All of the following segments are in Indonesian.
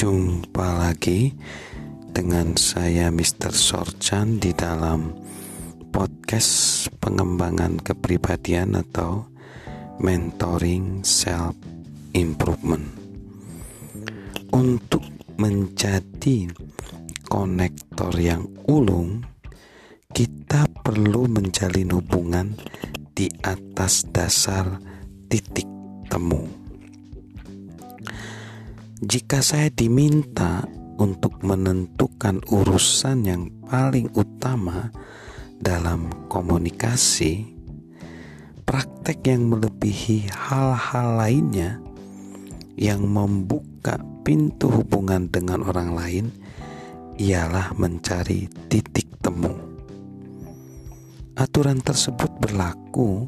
Jumpa lagi dengan saya Mr. Sorchan di dalam podcast pengembangan kepribadian atau mentoring self improvement. Untuk menjadi konektor yang ulung, kita perlu menjalin hubungan di atas dasar titik temu. Jika saya diminta untuk menentukan urusan yang paling utama dalam komunikasi, praktek yang melebihi hal-hal lainnya yang membuka pintu hubungan dengan orang lain ialah mencari titik temu. Aturan tersebut berlaku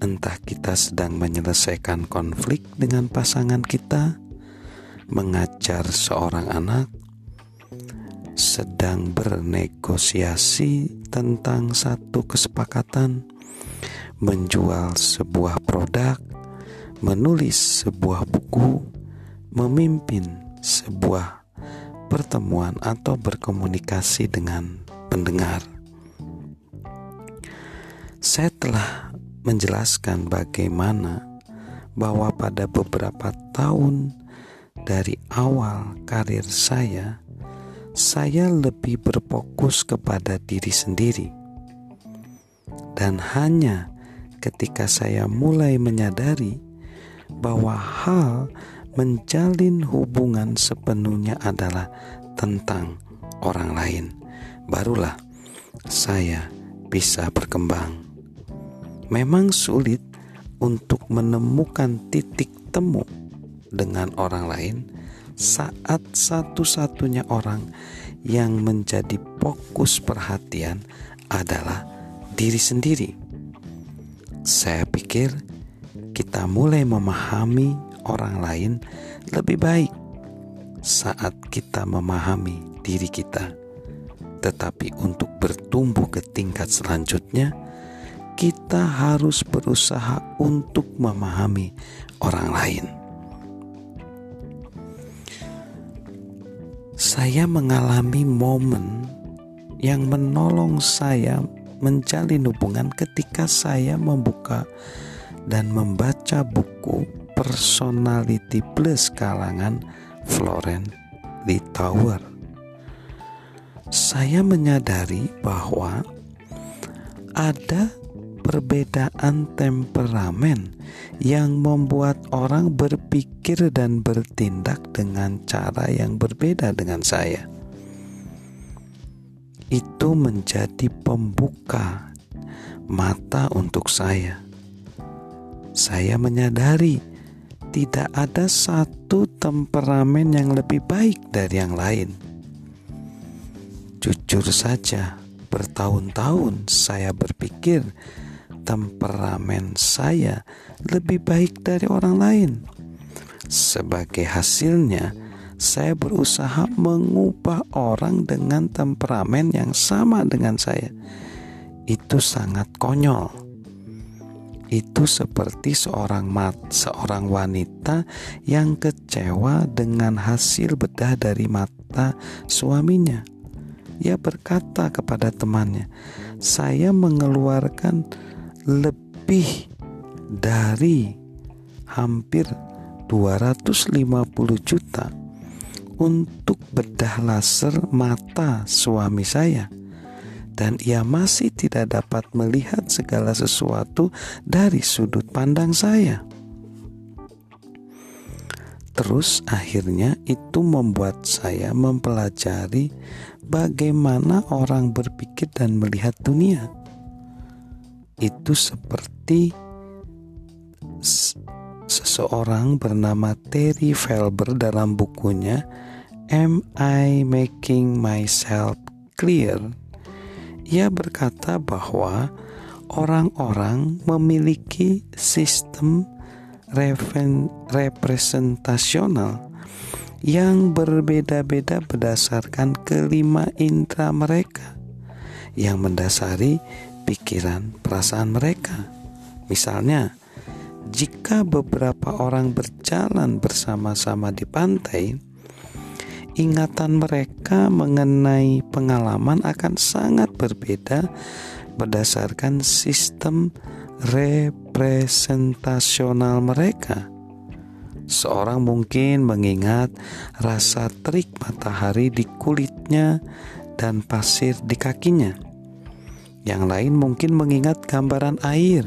entah kita sedang menyelesaikan konflik dengan pasangan kita mengajar seorang anak, sedang bernegosiasi tentang satu kesepakatan, menjual sebuah produk, menulis sebuah buku, memimpin sebuah pertemuan, atau berkomunikasi dengan pendengar. Saya telah menjelaskan bagaimana bahwa pada beberapa tahun dari awal karir saya, saya lebih berfokus kepada diri sendiri, dan hanya ketika saya mulai menyadari bahwa hal menjalin hubungan sepenuhnya adalah tentang orang lain, barulah saya bisa berkembang. Memang sulit untuk menemukan titik temu dengan orang lain saat satu-satunya orang yang menjadi fokus perhatian adalah diri sendiri. Saya pikir kita mulai memahami orang lain lebih baik saat kita memahami diri kita. Tetapi untuk bertumbuh ke tingkat selanjutnya, kita harus berusaha untuk memahami orang lain. Saya mengalami momen yang menolong saya menjalin hubungan ketika saya membuka dan membaca buku Personality Plus kalangan Florence Tower. Saya menyadari bahwa ada perbedaan temperamen yang membuat orang berpikir dan bertindak dengan cara yang berbeda dengan saya. Itu menjadi pembuka mata untuk saya. Saya menyadari tidak ada satu temperamen yang lebih baik dari yang lain. Jujur saja, bertahun-tahun saya berpikir temperamen saya lebih baik dari orang lain. Sebagai hasilnya, saya berusaha mengubah orang dengan temperamen yang sama dengan saya. Itu sangat konyol. Itu seperti seorang mat, seorang wanita yang kecewa dengan hasil bedah dari mata suaminya. Ia berkata kepada temannya, "Saya mengeluarkan lebih dari hampir 250 juta untuk bedah laser mata suami saya dan ia masih tidak dapat melihat segala sesuatu dari sudut pandang saya. Terus akhirnya itu membuat saya mempelajari bagaimana orang berpikir dan melihat dunia itu seperti seseorang bernama Terry Felber dalam bukunya Am I Making Myself Clear? Ia berkata bahwa orang-orang memiliki sistem representasional yang berbeda-beda berdasarkan kelima indera mereka yang mendasari pikiran, perasaan mereka. Misalnya, jika beberapa orang berjalan bersama-sama di pantai, ingatan mereka mengenai pengalaman akan sangat berbeda berdasarkan sistem representasional mereka. Seorang mungkin mengingat rasa terik matahari di kulitnya dan pasir di kakinya. Yang lain mungkin mengingat gambaran air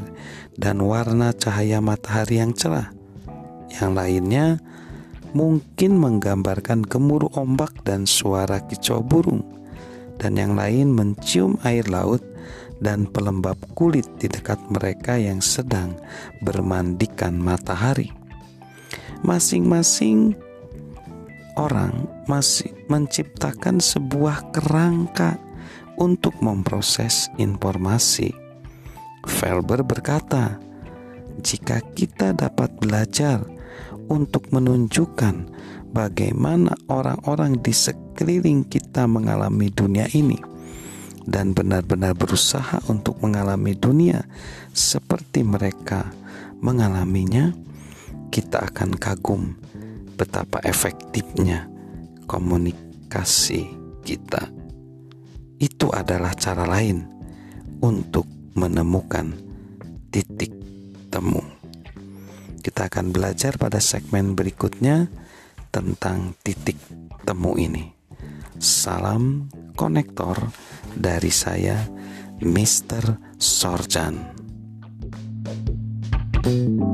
dan warna cahaya matahari yang cerah. Yang lainnya mungkin menggambarkan gemuruh ombak dan suara kicau burung. Dan yang lain mencium air laut dan pelembab kulit di dekat mereka yang sedang bermandikan matahari masing-masing orang masih menciptakan sebuah kerangka untuk memproses informasi. Felber berkata, "Jika kita dapat belajar untuk menunjukkan bagaimana orang-orang di sekeliling kita mengalami dunia ini." dan benar-benar berusaha untuk mengalami dunia seperti mereka mengalaminya, kita akan kagum betapa efektifnya komunikasi kita. Itu adalah cara lain untuk menemukan titik temu. Kita akan belajar pada segmen berikutnya tentang titik temu ini. Salam konektor dari saya, Mr. Sorjan. thank you